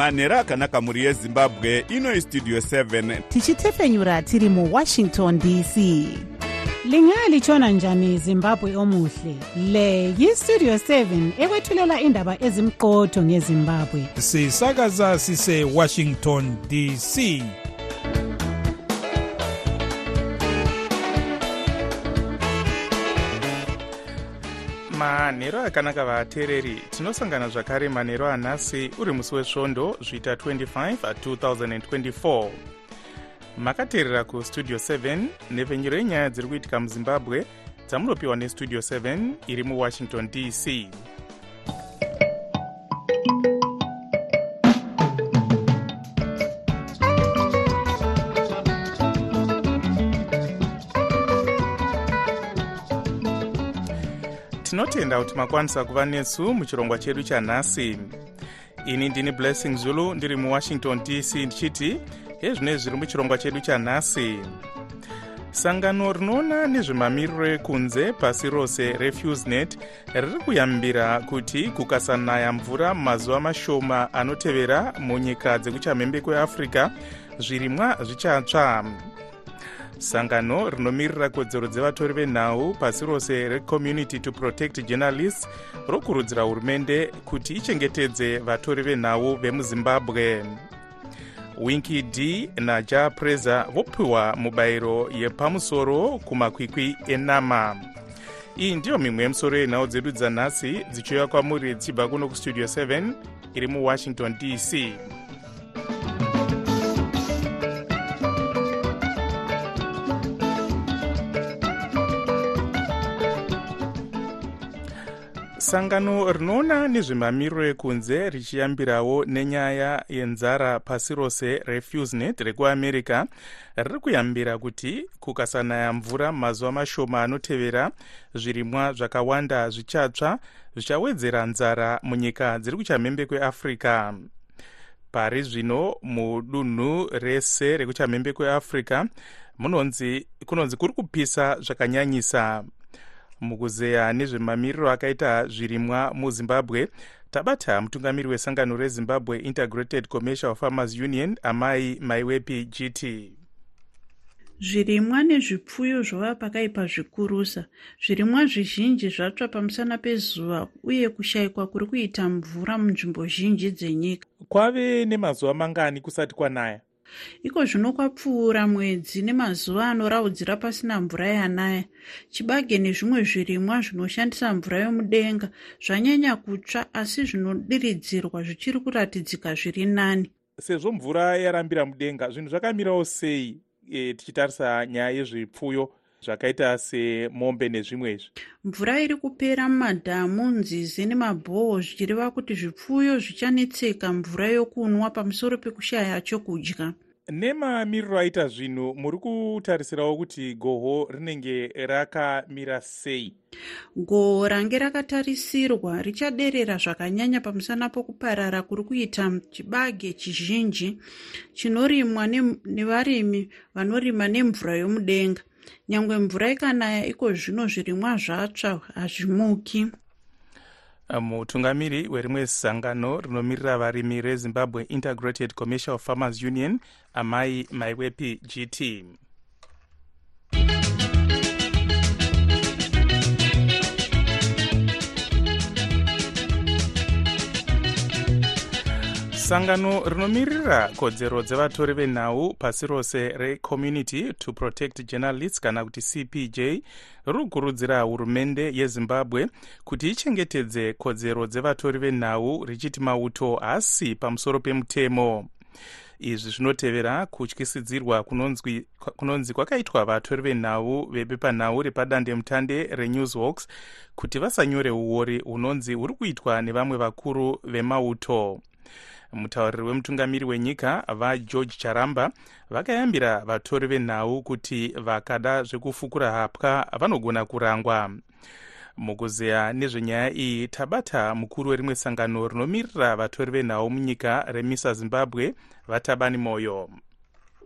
manhero akanaka mhuri yezimbabwe inoi studio 7 tichitefenyura tiri muwashington dc lingaa litshona njani zimbabwe omuhle? Le yistudio 7 ekwethulela indaba ezimqotho ngezimbabwe. Sisakaza sisewashington dc manhero akanaka vateereri. Tinosangana zvakare manhero anhasi uri musi wesvondo zviita 25 a2024 makateerera kustudio 7 nhepfenyuro yenyaya dziri kuitika muzimbabwe dzamunopiwa nestudio 7 iri muwashington dc tinotenda kuti makwanisa kuva nesu muchirongwa chedu chanhasi. Ini ndini blessing zulu ndiri muwashington dc ndichiti hezvinoi zviri muchirongwa chedu chanhasi. Sangano rinoona nezvemamiriro ekunze pasi rose refusnet riri kuyambira kuti kukasanaya mvura mumazuva mashoma anotevera munyika dzekuchamhembe kweafrica zvirimwa zvichatsva sangano rinomirira kodzero dzevatori venhau pasi rose recommunity to protect journalists rokurudzira hurumende kuti ichengetedze vatori venhau vemuzimbabwe. Winki d naja preza vopiwa mubayiro yepamusoro kumakwikwi enama. Iyi ndiyo mimwe yemusoro yenhau dzedu dzanhasi dzichiuya kwamuri dzichibva kuno kustudio 7 iri muwashington dc sangano rinoona nezvemamiriro ekunze richiyambirawo nenyaya yenzara pasi rose refusnet rekuamerica riri kuyambira kuti kukasanaya mvura mumazuva mashoma anotevera zvirimwa zvakawanda zvichatsva zvichawedzera nzara munyika dziri kuchamhembe kweafrica pari zvino mudunhu rese rekuchamhembe kweafrica munonzi kunonzi kuri kupisa zvakanyanyisa mukuzeya nezvemamiriro akaita zvirimwa muzimbabwe. Tabata mutungamiri wesangano rezimbabwe integrated commercial farmers union amai maiwepi gt zvirimwa nezvipfuyo zvava pakaipa zvikurusa. Zvirimwa zvizhinji zvatsva pamusana pezuva uye kushayikwa kuri kuita mvura munzvimbo zhinji dzenyika. Kwave nemazuva mangani kusati kwanaya iko zvino kwapfuura mwedzi nemazuva anoraudzira pasina mvura yanaya. Chibage nezvimwe zvirimwa zvinoshandisa mvura yomudenga zvanyanya kutsva asi zvinodiridzirwa zvichiri kuratidzika zviri nani. Sezvo mvura yarambira mudenga zvinhu zvakamirawo sei e, tichitarisa nyaya yezvipfuyo zvakaita semombe nezvimwezvi mvura iri kupera mumadhamu nzizi nemabhoho zvichireva kuti zvipfuyo zvichanetseka mvura yokunwa pamusoro pekushaya chokudya. Nemamiriro aita zvinhu muri kutarisirawo kuti goho rinenge rakamira sei? Goho range rakatarisirwa richaderera zvakanyanya pamusana pokuparara kuri kuita chibage chizhinji chinorimwa nevarimi vanorima nemvura yomudenga nyange mvura ikanaya iko zvino zvirimwa zvatsva hazvimuki. Mutungamiri werimwe sangano rinomirira varimi rezimbabwe integrated commercial farmers union amai maiwepi gt sangano rinomirira kodzero dzevatori venhau pasi rose recommunity to protect journalists kana kuti cpj riri kukurudzira hurumende yezimbabwe kuti ichengetedze kodzero dzevatori venhau richiti mauto haasi pamusoro pemutemo. Izvi zvinotevera kutyisidzirwa kunonzi, kunonzi kwakaitwa vatori venhau vebepanhau repadandemutande renewsworks kuti vasanyore uori hunonzi huri kuitwa nevamwe vakuru vemauto mutauriri wemutungamiri wenyika vageorge charamba vakayambira vatori venhau kuti vakada zvekufukura hapwa vanogona kurangwa. Mukuzeya nezvenyaya iyi tabata mukuru werimwe sangano rinomirira vatori venhau munyika remisa zimbabwe vatabani moyo.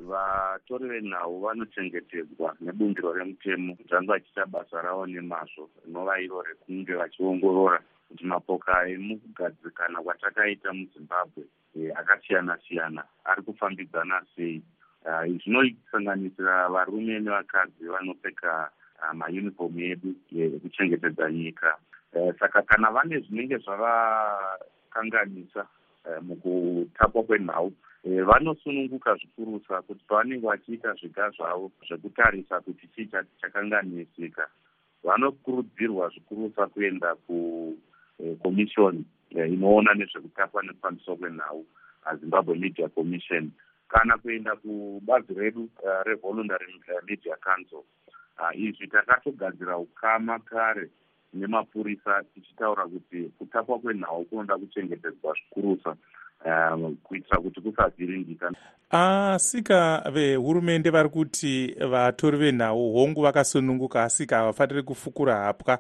Vatori venhau vanochengetedzwa nebundiro remutemo zvanga vachiita basa ravo nemazvo rinova iro rekunge vachiongorora kuti mapoka emukugadzikana kwatakaita muzimbabwe e, akasiyana siyana ari kufambidzana sei? Zvinosanganisira varume nevakadzi vanopfeka mayunifomu edu ekuchengetedza nyika. Saka kana vane zvinenge zvavakanganisa mukutapwa kwenhau vanosununguka zvikurusa kuti pavanenge vachiita zviga zvavo zvekutarisa kuti chii chakanganisika. Vanokurudzirwa zvikurusa kuenda kukomishoni inoona nezvekutapwa nekufambiswa kwenhau zimbabwe media commission. Kana kuenda kubazi redu revoluntary media council izvi takatogadzira ukama kare nemapurisa tichitaura kuti kutapwa kwenhau kunoda kuchengetedzwa zvikurusa kuitira kuti kusavhiringika asika vehurumende vari kuti vatori venhau hongu vakasununguka asika havafaniri kufukura hapwa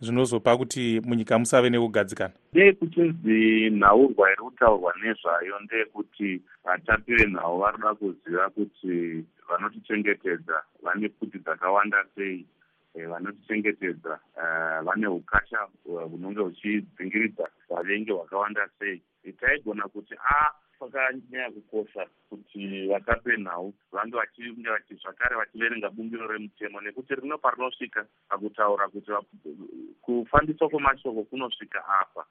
zvinozopa kuti munyika musave nekugadzikana? Ndeyekuchinzi nhaurwa iri kutaurwa nezvayo ndeyekuti vatapi venhau varida kuziva kuti vanotichengetedza vane pfuti dzakawanda sei. Eh, vanotichengetedza eh, vane ukasha eh, hunonge huchidzingiridza vavengi hwakawanda sei. Taigona kuti a ah, kwakanyanya kukosha kuti vatape nhau vange vachinge vachi zvakare vachiverenga bumbiro remutemo nekuti rino parinosvika pakutaura kuti kufambiswa kwemashoko kunosvika apa.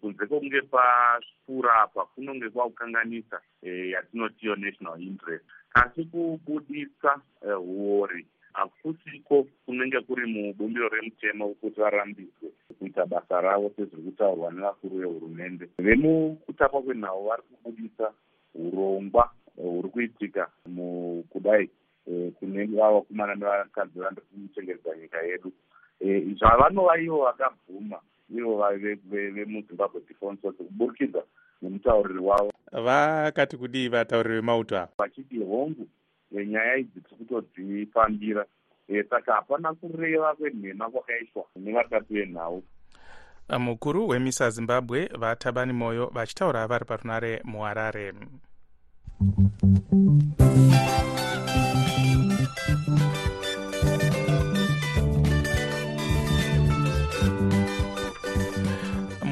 Kunze kwokunge papfuura apa kunonge kwakukanganisa yatinotiyo national interest. Asi kubudisa huori hakusiko kunenge kuri mubumbiro remutemo kuti varambidzwe kuita basa ravo sezviri kutaurwa nevakuru vehurumende. Vemukutapwa kwenhau vari kubudisa urongwa huri kuitika mukudai eh, kune vavakomana nevakadzi vari kuchengetedza nyika yedu. Eh, zvavanova ivo vakabvuma ivo vemuzimbabwe defense force kuburikidza nemutauriri wavo. Vakati kudii vatauriri vemauto ava? Vachiti hongu nyaya idzi tiri kutodzifambira e, saka hapana kureva kwenhema kwakaitwa nevatatu venhau. Mukuru wemisa zimbabwe vatabani moyo vachitaura vari parunare muharare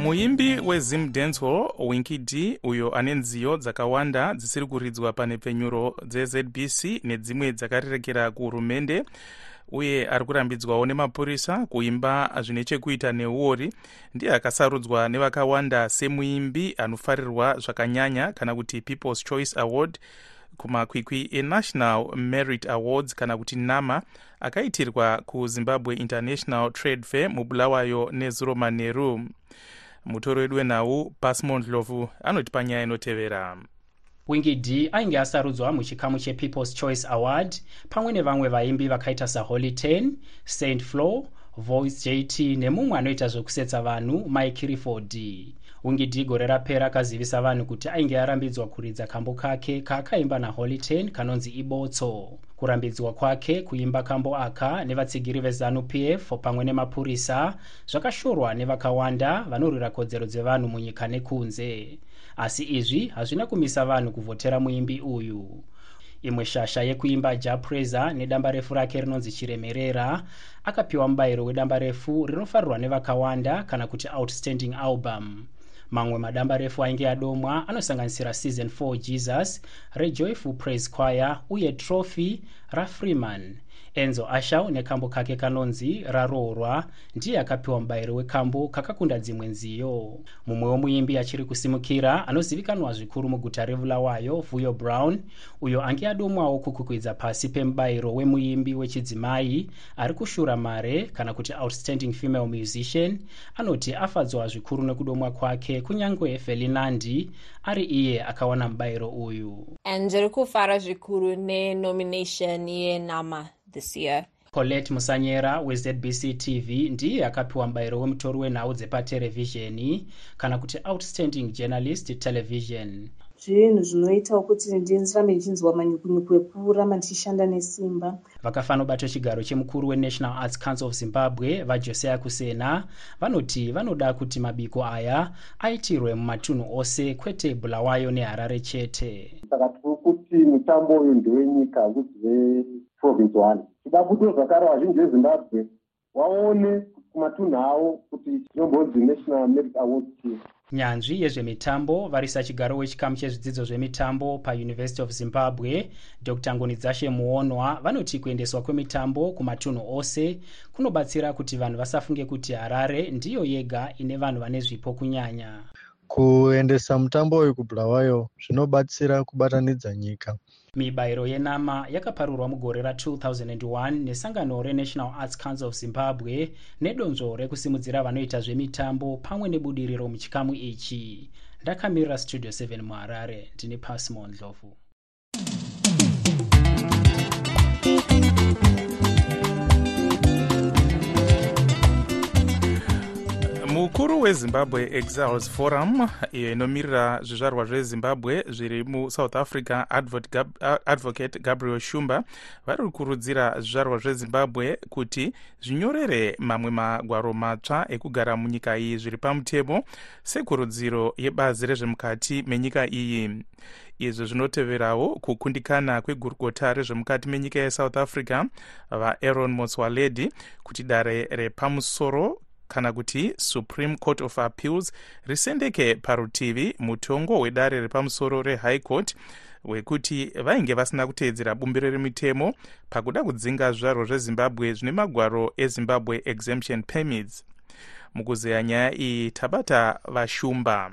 muimbi wezim dancehall winky d uyo ane nziyo dzakawanda dzisiri kuridzwa pane pfenyuro dzezbc nedzimwe dzakarerekera kuhurumende uye ari kurambidzwawo nemapurisa kuimba zvine chekuita neuori ndiye akasarudzwa nevakawanda semuimbi anofarirwa zvakanyanya kana kuti people's choice award kumakwikwi enational merit awards kana kuti nama akaitirwa kuzimbabwe international trade fair mubulawayo nezuro manheru mutori wedu wenhau pasmond lovu anoti panyaya inotevera. Wingi d ainge asarudzwa muchikamu chepeoples choice award pamwe nevamwe vaimbi vakaita saholy 10 st floor voice jt nemumwe anoita zvekusetsa vanhu mike riford. Wingi d gore rapera akazivisa vanhu kuti ainge arambidzwa kuridza kambo kake kaakaimba naholy 10 kanonzi ibotso kurambidzwa kwake kuimba kambo aka nevatsigiri vezanup f pamwe nemapurisa zvakashorwa nevakawanda vanorwira kodzero dzevanhu munyika nekunze. Asi izvi hazvina kumisa vanhu kuvhotera muimbi uyu. Imwe shasha yekuimba japresa nedamba refu rake rinonzi chiremerera akapiwa mubayiro wedamba refu rinofarirwa nevakawanda kana kuti outstanding album mamwe madamba refu ainge adomwa anosanganisira season 4 jesus rejoyful praise choir uye trophy rafreeman enzo ashau nekambo kake kanonzi raroorwa ndiye akapiwa mubayiro wekambo kakakunda dzimwe nziyo. Mumwe womuimbi achiri kusimukira anozivikanwa zvikuru muguta revulawayo vuyo brown uyo ange adomwawo kukukwidza pasi pemubayiro wemuimbi wechidzimai ari kushura mare kana kuti outstanding female musician anoti afadzwa zvikuru nekudomwa kwake kunyange felinandi ari iye akawana mubayiro uyu. Ndiri kufara zvikuru nenomination yenama this year. Colette musanyera wezbc tv ndiye akapiwa mubayiro wemutori wenhau dzepaterevhizheni kana kuti outstanding journalist television. Zvinhu zvinoitawo kuti ndirambe ndichinzwa manyukunyuku ekuramba ndichishanda nesimba. Vakafanobato chigaro chemukuru wenational arts council of zimbabwe vajosea kusena vanoti vanoda kuti mabiko aya aitirwe mumatunhu ose kwete bulawayo neharare chete. Saka tiri kuti mutambo uyu ndewenyika kuti veprovince one. Kuti zvakare vazhinji vezimbabwe vaone kumatunhu avo kuti tinombonzi national merit award team nyanzvi yezvemitambo varisa chigaro wechikamu chezvidzidzo zvemitambo pauniversity of zimbabwe dr. Ngonidzashe muonwa vanoti kuendeswa kwemitambo kumatunhu ose kunobatsira kuti vanhu vasafunge kuti harare ndiyo yega ine vanhu vane zvipo kunyanya. Kuendesa mutambo uyu kubulawayo zvinobatsira kubatanidza nyika mibayiro yenama yakaparurwa mugore ra2001 nesangano renational arts council of zimbabwe nedonzvo rekusimudzira vanoita zvemitambo pamwe nebudiriro muchikamu ichi. Ndakamirira studio 7 muharare ndine pasimo ndlovu mukuru wezimbabwe exiles forum iyo inomirira zvizvarwa zvezimbabwe zviri musouth africa advocate gabriel shumba. Vari kukurudzira zvizvarwa zvezimbabwe kuti zvinyorere mamwe magwaro matsva ekugara munyika iyi zviri pamutemo sekurudziro yebazi rezvemukati menyika iyi. Izvi zvinoteverawo kukundikana kwegurukota rezvemukati menyika yesouth africa vaaaron motswaledi kuti dare repamusoro kana kuti supreme court of appeals risendeke parutivi mutongo wedare repamusoro rehigh court wekuti vainge vasina kuteedzera bumbiro remitemo pakuda kudzinga zvizvarwo zvezimbabwe zvine magwaro ezimbabwe exemption permits. Mukuzeya nyaya iyi tabata vashumba.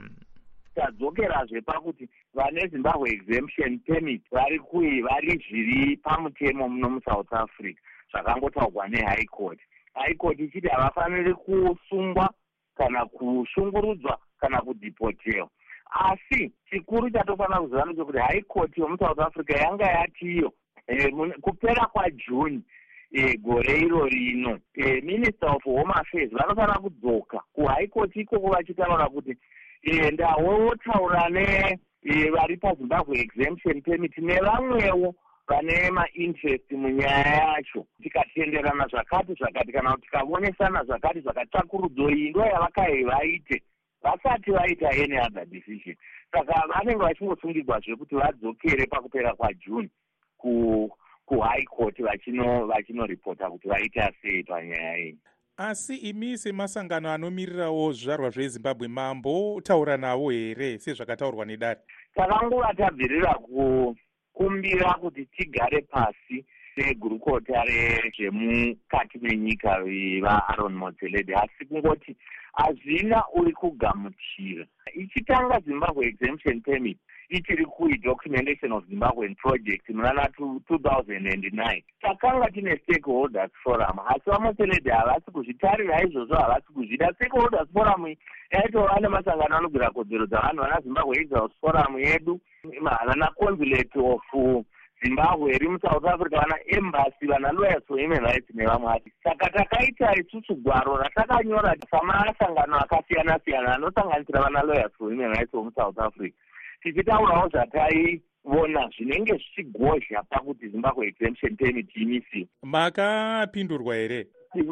Tadzokerazve pakuti vane zimbabwe exemption permit vari kui vari zviri pamutemo muno musouth africa zvakangotaurwa nehigh court court ichiti havafaniri kusungwa kana kushungurudzwa kana kudhipotewa asi chikuru chatofanira kuziva ndechekuti high court yomusouth africa yanga yatiyo e, kupera kwajuni e, gore iro rino e, minister of home affairs vanofanira kudzoka court ikoko vachitaura kuti e, ndawotaura nevari pazimbabwe exemption permit nevamwewo vane mainterest munyaya yacho. Tikatenderana zvakati zvakati kana kuti tikavonesana zvakati zvakati tsvakurudzo iyi ndo yavakai vaite. Vasati vaita any other decision. Saka vanenge vachingosungirwazve kuti vadzokere pakupera kwajune kuhigh court vachinoripota kuti vaita sei panyaya iyi. Asi imi semasangano anomirirawo zvizvarwa zvezimbabwe mambotaura navo here? Sezvakataurwa nedare. Takangova tabvirira ku kumbira kuti tigare pasi segurukota rezvemukati menyika vaaron motseledi asi kungoti hazvina uri kugamuchira. Ichitanga zimbabwe exemption permit ichiri kuidocumentation of zimbabwean project munana 2009 takanga tine stakeholders forum asi vamotseledi havasi kuzvitarira izvozvo havasi kuzvida. Stakeholders forum yaitova nemasangano anogwira kodzero dzavanhu vana zimbabwe exiles forum yedu. Vana consulate of zimbabwe iri musouth africa vana embassy vana lawyers for human rights nevamwe ati saka takaita isusu gwaro ratakanyora samasangano akasiyana siyana anosanganisira vana lawyers for human rights vomusouth africa tichitaurawo zvataiona zvinenge zvichigozha pakuti zimbabwe exemption permit imisiwe makapindurwa here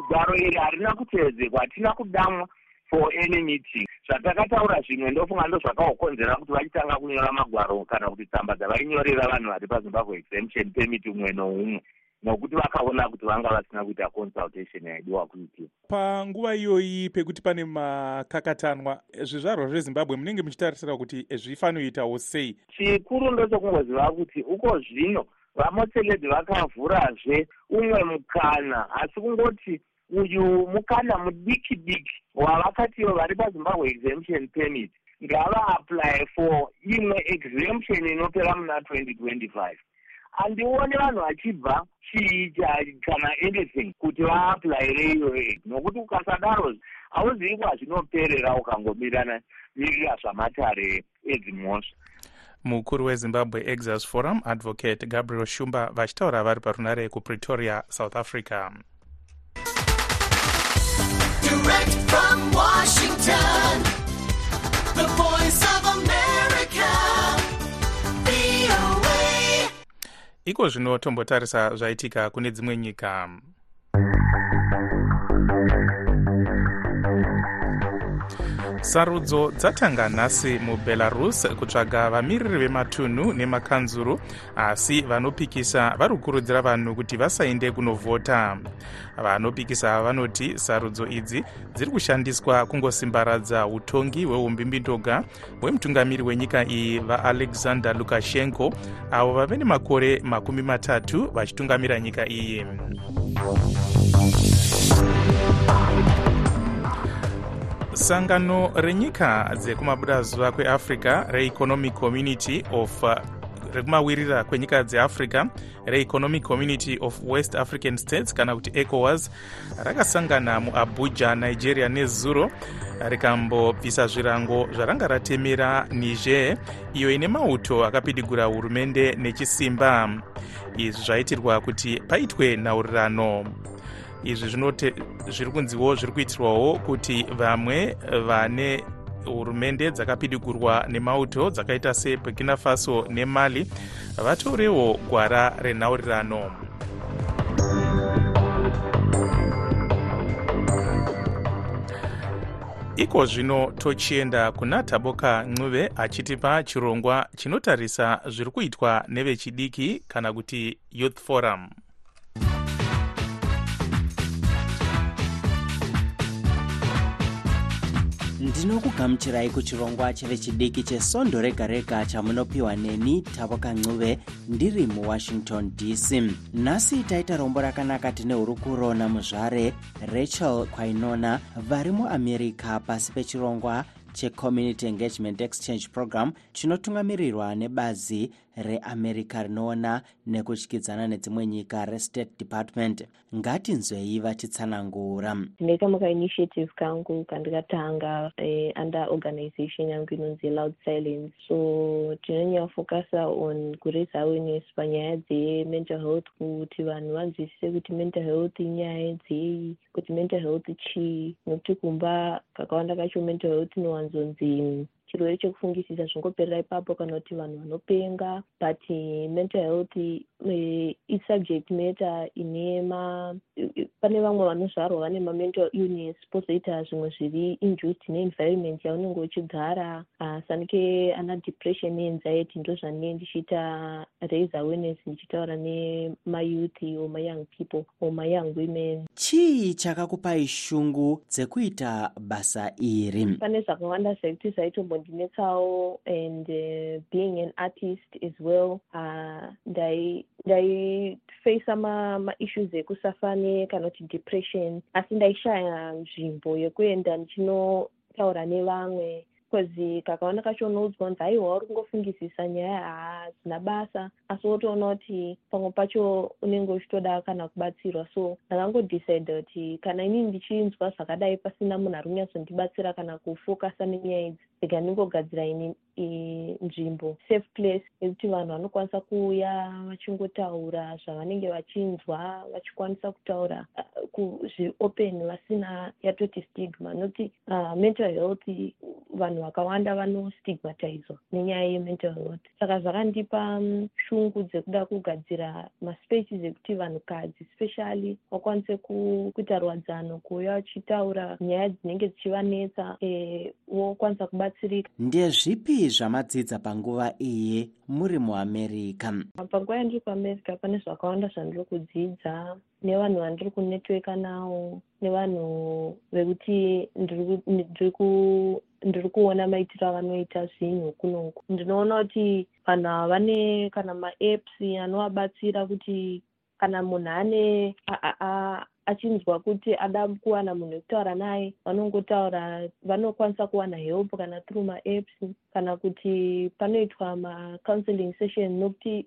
gwaro iri harina kutevedzekwa hatina kudamwa for any meeting. Zvatakataura zvimwe ndofunga ndo zvakaokonzera kuti vachitanga kunyora magwaro kana kuti tsamba dzavainyorera vanhu vari pazimbabwe exemption permit umwe noumwe nokuti vakaona kuti vanga vasina kuita consultation yaidiwa kuitiwa panguva iyoyi pekuti pane makakatanwa zvizvarwa zvezimbabwe munenge muchitarisira kuti zvifanoitawo sei? Chikuru ndochokungoziva kuti uko zvino vamotseledzi vakavhurazve umwe mukana asi kungoti uyu mukana mudiki diki wavakatiwo vari pazimbabwe exemption permit ngavaapply for imwe exemption inopera muna 2025 handioni vanhu vachibva chiita kana anything kuti vaaplayire iyoyo nokuti ukasadaro hauzivi kwazvinoperera ukangomirana mirira zvamatare edzimhosva mukuru wezimbabwe exiles forum advocate gabriel shumba vachitaura vari parunare kupretoria south africa. Direct from Washington, the voice of America, iko zvino tombotarisa zvaitika kune dzimwe nyika sarudzo dzatanga nhasi mubelarus kutsvaga vamiriri vematunhu nemakanzuru asi vanopikisa vari kukurudzira vanhu kuti vasaende kunovhota. Vanopikisa vanoti sarudzo idzi dziri kushandiswa kungosimbaradza utongi hweumbimbidoga hwemutungamiri wenyika iyi vaalexander lukashenko avo vave nemakore makumi matatu vachitungamira nyika iyi sangano renyika dzekumabudazuva kweafrica reeconomic community of uh, rekumawirira kwenyika dzeafrica reeconomic community of west african states kana kuti ecowas rakasangana muabuja nigeria nezuro rikambobvisa zvirango zvaranga ratemera niger iyo ine mauto akapidigura hurumende nechisimba. Izvi zvaitirwa kuti paitwe nhaurirano izvi zviri kunziwo zviri kuitirwawo kuti vamwe vane hurumende dzakapidigurwa nemauto dzakaita seburkina faso nemali vatorewo gwara renhaurirano iko zvino tochienda kuna taboka ncuve achitipa chirongwa chinotarisa zviri kuitwa nevechidiki kana kuti youth forum ndinokugamuchirai kuchirongwa chevechidiki chesondo rega rega chamunopiwa neni tavoka ncuve ndiri muwashington dc nhasi taita rombo rakanaka tine hurukuro namuzvare rachel kwainona vari muamerica pasi pechirongwa checommunity engagement exchange program chinotungamirirwa nebazi reamerica rinoona nekutyidzana nedzimwe nyika restate department. Ngatinzwei vatitsanangura ndine kamwe kainitiative kangu kandikatanga eh, under organization yangu inonzi loud silence. So tinonyafokasa on kuraise awareness panyaya dzemental health kuti vanhu vanzwisise kuti mental health inyaya dzei kuti mental health chii nokuti kumba kakawanda kacho mental health inowanzonzi chirwere chekufungisisa zvingoperera ipapo kana kuti vanhu vanopenga but mental health uh, isubject matter ine ma pane vamwe vanozvarwa vane mamental illness pozoita zvimwe zviri induced neenvironment yaunenge uchigara. Uh, sanike ana depression neanxiety ndo zvanee ndichiita raise awareness ndichitaura nemayouth or mayoung people or mayoung women. Chii chakakupai shungu dzekuita basa iri? Pane zvakawanda sekuti zvaitombo and uh, being an artist as well uh, ndai ndaifeisa maissues ma ekusafane kana kuti depression. Asi ndaishaya nzvimbo yekuenda ndichinotaura nevamwe bcause kakaona kacho unoudzwa kunzi aiwa uri kungofungisisa nyaya haadzina basa asi wotoona kuti pamwe pacho unenge uchitoda kana kubatsirwa. So ndakangodecide kuti kana inini ndichinzwa zvakadai pasina munhu ari kunyatsondibatsira kana kufokasa nenyaya idzi rega ndingogadzira ini nzvimbo safe place yekuti vanhu vanokwanisa kuuya vachingotaura zvavanenge vachinzwa vachikwanisa kutaura zviopen vasina yatoti stigma nokuti uh, mental health vanhu vakawanda vanostigmatizwa nenyaya yemental health. Saka zvakandipa um, shungu dzekuda kugadzira maspaces ekuti vanhukadzi specially vakwanise kuita rwadzano kuuya vachitaura nyaya dzinenge dzichivanetsa e, vokwanisa kubatsirika. Ndezvipi zvamadzidza panguva iyi muri muamerica panguva yandiri kuamerica pane zvakawanda zvandiri kudzidza nevanhu vandiri kunetweka navo nevanhu vekuti ndiri kuona maitiro avanoita zvinhu kunoku ndinoona kuti vanhu ava vane kana maapps anovabatsira kuti kana munhu ane achinzwa kuti ada kuwana munhu wekutaura naye vanongotaura vanokwanisa kuwana help kana through maapps kana kuti panoitwa macounseling session nokuti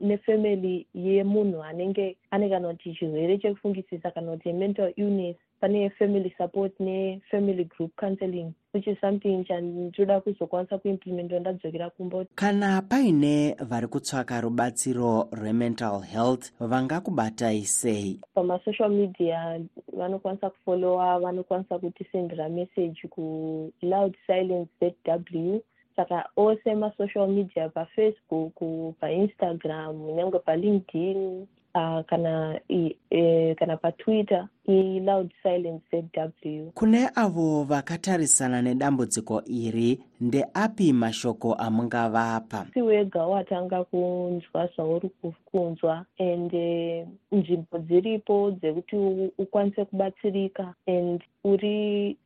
nefamily yemunhu anenge ane kana kuti chirwere chekufungisisa kana kuti mental illness pane family support nefamily group counseling which is something chandinoda kuzokwanisa kuimplementa ndadzokera kumba kana paine vari kutsvaka rubatsiro rwemental health vangakubatai sei? Pamasocial media vanokwanisa kufolowa vanokwanisa kutisendera message kuloud silence zw saka ose masocial media pafacebook painstagram nyange palinkedin uh, kana i, e, kana patwitter iloud silence zw kune avo vakatarisana nedambudziko iri ndeapi mashoko amungavapa? Si wega watanga kunzwa zvauri kunzwa and uh, nzvimbo dziripo dzekuti ukwanise kubatsirika and uri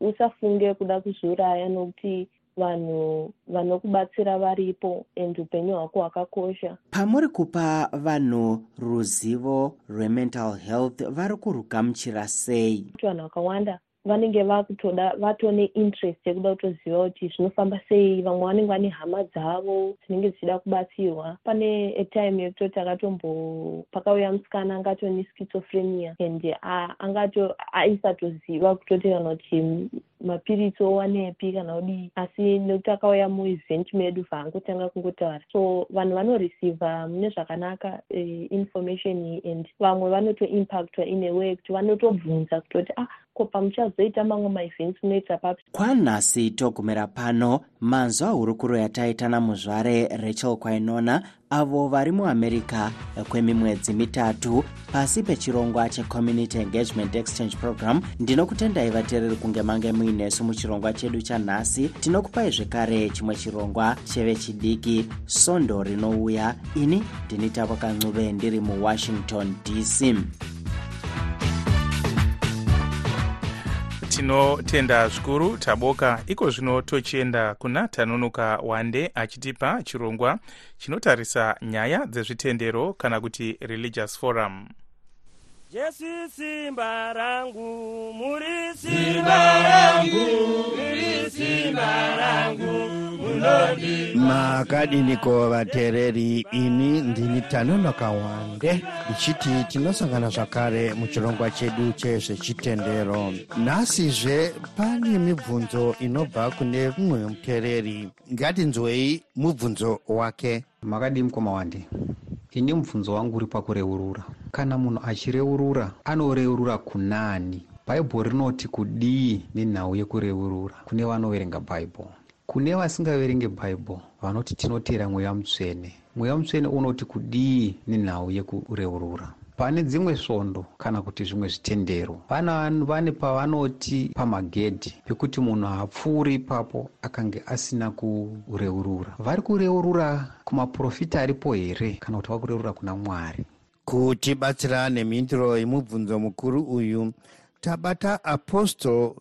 usafunge kuda kuzviuraya nokuti vanhu vanokubatsira varipo and upenyu hwako hwakakosha. Pamuri kupa vanhu ruzivo rwemental health vari kurugamuchira sei? Vanhu vakawanda vanenge vakutoda vatone interest yekuda kutoziva kuti zvinofamba sei vamwe vanenge vane hama dzavo dzinenge dzichida kubatsirwa. Pane etime yekutoti akatombo pakauya musikana angatone schizophrenia and angato aisatoziva kutoti kana kuti mapiritsi owanepi kana kudii asi nekuti akauya muevent medu vaangotanga kungotaura. So vanhu vanoreceiva mune zvakanaka uh, information iyi and vamwe vanotoimpactwa in a way kuti vanotobvunza kutoti ah ko pamuchazoita mamwe maevents munoita papi kwanhasi togumira pano manzwa hurukuro yataita namuzvare rachel kwainona avo vari muamerica kwemimwedzi mitatu pasi pechirongwa checommunity engagement exchange program. Ndinokutendai vateereri kunge mange muinesu muchirongwa chedu chanhasi. Tinokupai zvekare chimwe chirongwa chevechidiki sondo rinouya. Ini ndini tavo kancuve ndiri muwashington dc tinotenda zvikuru taboka iko zvino tochienda kuna tanonoka wande achitipa chirongwa chinotarisa nyaya dzezvitendero kana kuti religious forum jesu simba rangu muri simba rangu muri simba rangu makadiniko vateereri ini ndini tanonoka wande ichiti tinosangana zvakare muchirongwa chedu chezvechitendero. Nhasizve pane mibvunzo inobva kune mumwe muteereri. Ngatinzwei mubvunzo wake. Makadii mukoma wande ini mubvunzo wangu uri pakureurura kana munhu achireurura anoreurura kunani? Bhaibheri rinoti kudii nenhau yekureurura kune vanoverenga bhaibheri kune vasingaverenge bhaibheri vanoti tinoteera mweya mutsvene. Mweya mutsvene unoti kudii nenhau yekureurura? Pane dzimwe svondo kana kuti zvimwe zvitendero. Vana vanhu vane pavanoti pamagedhi pekuti munhu haapfuuri ipapo akange asina kureurura. Vari kureurura kumaprofita aripo here kana kuti vari kureurura kuna mwari kutibatsira nemhinduro yemubvunzo mukuru uyu tabata apostle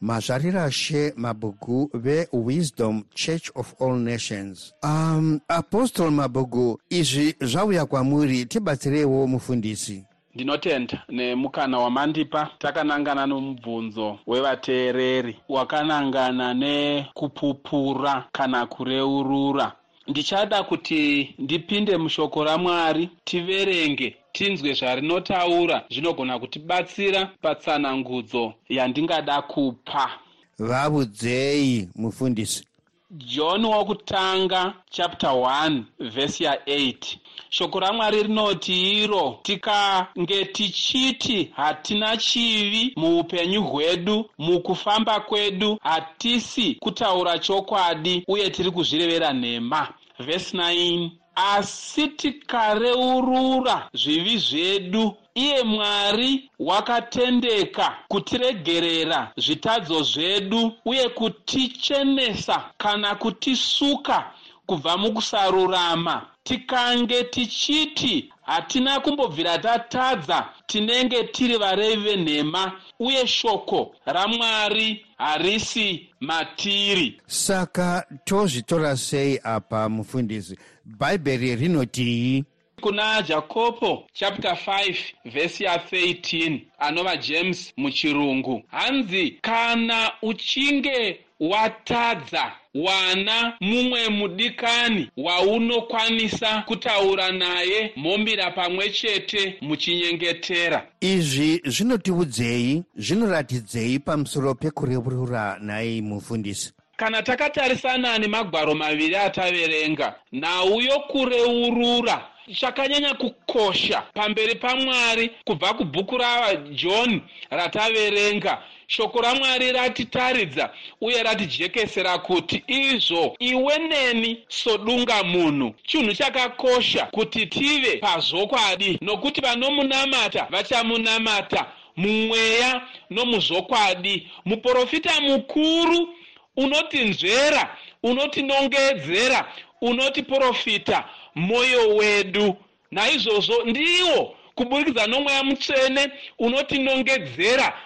mazvarirashe mabhuku vewisdom church of all nations. Um, apostle mabhuku izvi zvauya kwamuri tibatsireiwo mufundisi. Ndinotenda nemukana wamandipa takanangana nomubvunzo wevateereri wakanangana nekupupura kana kureurura ndichada kuti ndipinde mushoko ramwari tiverenge tinzwe zvarinotaura zvinogona kutibatsira patsanangudzo yandingada kupa. Vabudzei mufundisi john wokutanga chapter 1 vhesi ya8 shoko ramwari rinoti iro tikange tichiti hatina chivi muupenyu hwedu mukufamba kwedu hatisi kutaura chokwadi uye tiri kuzvirevera nhema. Vhesi 9 asi tikareurura zvivi zvedu iye mwari wakatendeka kutiregerera zvitadzo zvedu uye kutichenesa kana kutisuka kubva mukusarurama. Tikange tichiti hatina kumbobvira tatadza tinenge tiri varevi venhema uye shoko ramwari harisi matiri. Saka tozvitora sei apa mufundisi? Bhaibheri rinotii kuna jakobo chapter 5 vhesi ya13 anova james muchirungu. Hanzi kana uchinge watadza wana mumwe mudikani waunokwanisa kutaura naye mhombira pamwe chete muchinyengetera. Izvi zvinotiudzei zvinoratidzei pamusoro pekureurura nhai mufundisi kana takatarisana nemagwaro maviri ataverenga nhau yokureurura chakanyanya kukosha pamberi pamwari kubva kubhuku rajohn rataverenga. Shoko ramwari ratitaridza uye ratijekesera kuti izvo iwe neni sodunga munhu. Chinhu chakakosha kuti tive pazvokwadi nokuti vanomunamata vachamunamata mumweya nomuzvokwadi muprofita mukuru unotinzvera unotinongedzera unotiprofita mwoyo wedu. Naizvozvo ndiwo kuburikidza nomweya mutsvene unotinongedzera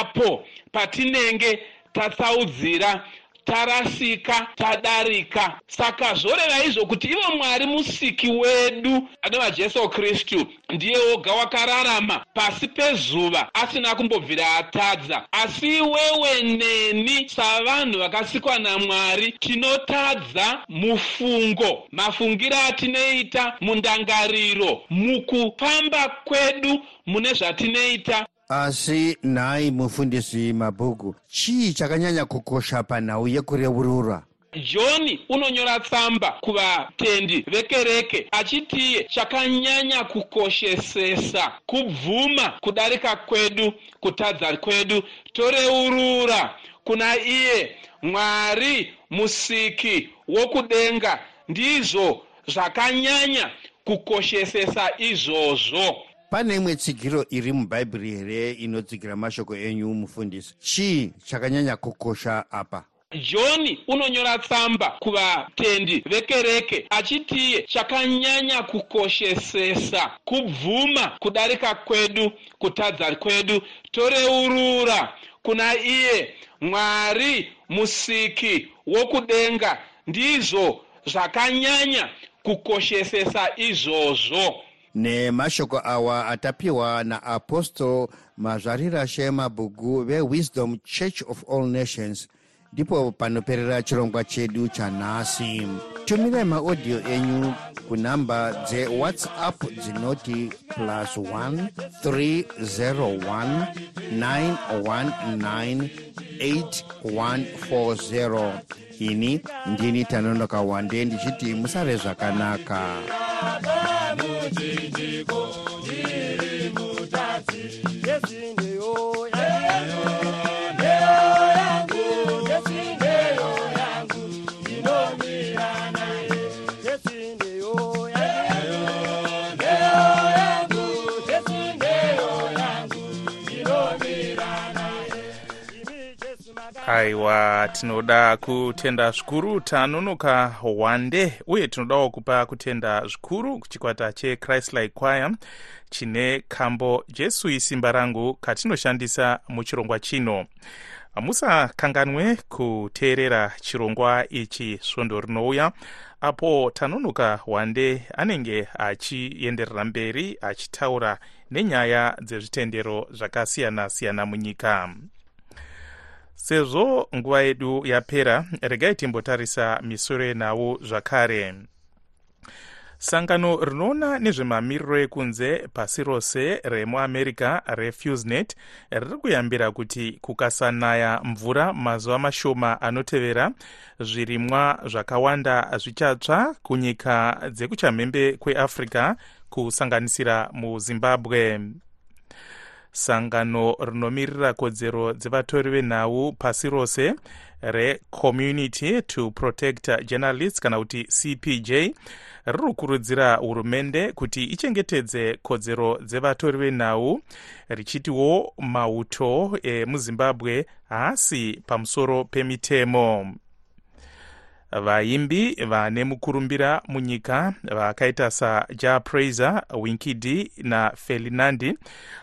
apo patinenge tatsaudzira tarasika tadarika. Saka zvoreva izvo kuti ivo mwari musiki wedu anova jesu kristu ndiye woga wakararama pasi pezuva asina kumbobvira atadza. Asi iwewe neni savanhu vakasikwa namwari tinotadza mufungo. Mafungiro atinoita mundangariro mukufamba kwedu mune zvatinoita asi nhai mufundisi mabhuku chii chakanyanya kukosha panhau yekureurura? Johni unonyora tsamba kuvatendi vekereke achitiye chakanyanya kukoshesesa kubvuma kudarika kwedu kutadza kwedu toreurura kuna iye. Mwari musiki wokudenga ndizvo zvakanyanya kukoshesesa izvozvo pane imwe tsigiro iri mubhaibheri here inotsigira mashoko enyu mufundisi? Chii chakanyanya kukosha apa? Johni unonyora tsamba kuvatendi vekereke achitiye chakanyanya kukoshesesa kubvuma kudarika kwedu kutadza kwedu. Toreurura kuna iye. Mwari musiki wokudenga. Ndizvo zvakanyanya kukoshesesa izvozvo nemashoko awa atapiwa naapostle mazvarirashe mabhuku vewisdom church of all nations. Ndipo panoperera chirongwa chedu chanhasi tumirai maodhiyo enyu kunhamba dzewhatsapp dzinoti plus 1 301 919 8140 ini ndini tanonoka wande ndichiti musare zvakanaka muchinjiko ndiri aiwa tinoda kutenda zvikuru tanonoka wande uye tinodawo kupa kutenda zvikuru kuchikwata chechristlik choir chine kambo jesu isimba rangu katinoshandisa muchirongwa chino. Musakanganwe kuteerera chirongwa ichi svondo rinouya apo tanonoka wande anenge achienderera mberi achitaura nenyaya dzezvitendero zvakasiyana-siyana munyika sezvo nguva yedu yapera regai timbotarisa misoro yenhau zvakare. Sangano rinoona nezvemamiriro ekunze pasi rose remuamerica refusnet riri kuyambira kuti kukasanaya mvura mazuva mashoma anotevera zvirimwa zvakawanda zvichatsva kunyika dzekuchamhembe kweafrica kusanganisira muzimbabwe sangano rinomirira kodzero dzevatori venhau pasi rose recommunity to protect journalists kana kuti cpj riri kukurudzira hurumende kuti ichengetedze kodzero dzevatori venhau richitiwo mauto emuzimbabwe haasi pamusoro pemitemo vaimbi vane mukurumbira munyika vakaita saja praiser winkidi nafelinandi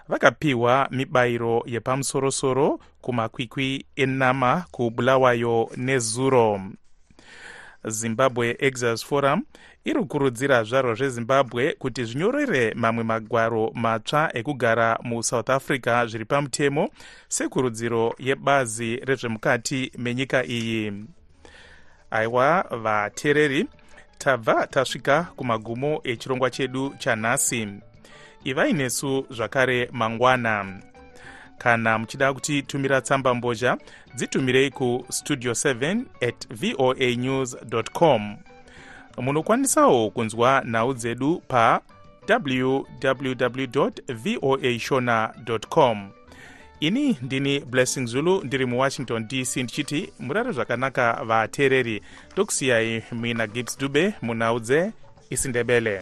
vakapiwa mibayiro yepamusorosoro kumakwikwi enama kubulawayo nezuro. Zimbabwe exas forum iri kukurudzira zvaro zvezimbabwe kuti zvinyorere mamwe magwaro matsva ekugara musouth africa zviri pamutemo sekurudziro yebazi rezvemukati menyika iyi aiwa vateereri tabva tasvika kumagumo echirongwa chedu chanhasi. Ivai nesu zvakare mangwana. Kana muchida kutitumira tsamba mbozha dzitumirei kustudio 7 at voa news com. Munokwanisawo kunzwa nhau dzedu pa www voa shona com ini ndini blessing zulu ndiri muwashington dc ndichiti murare zvakanaka vateereri. Tokusiyai mina gibbs dube munhau dzeisindebele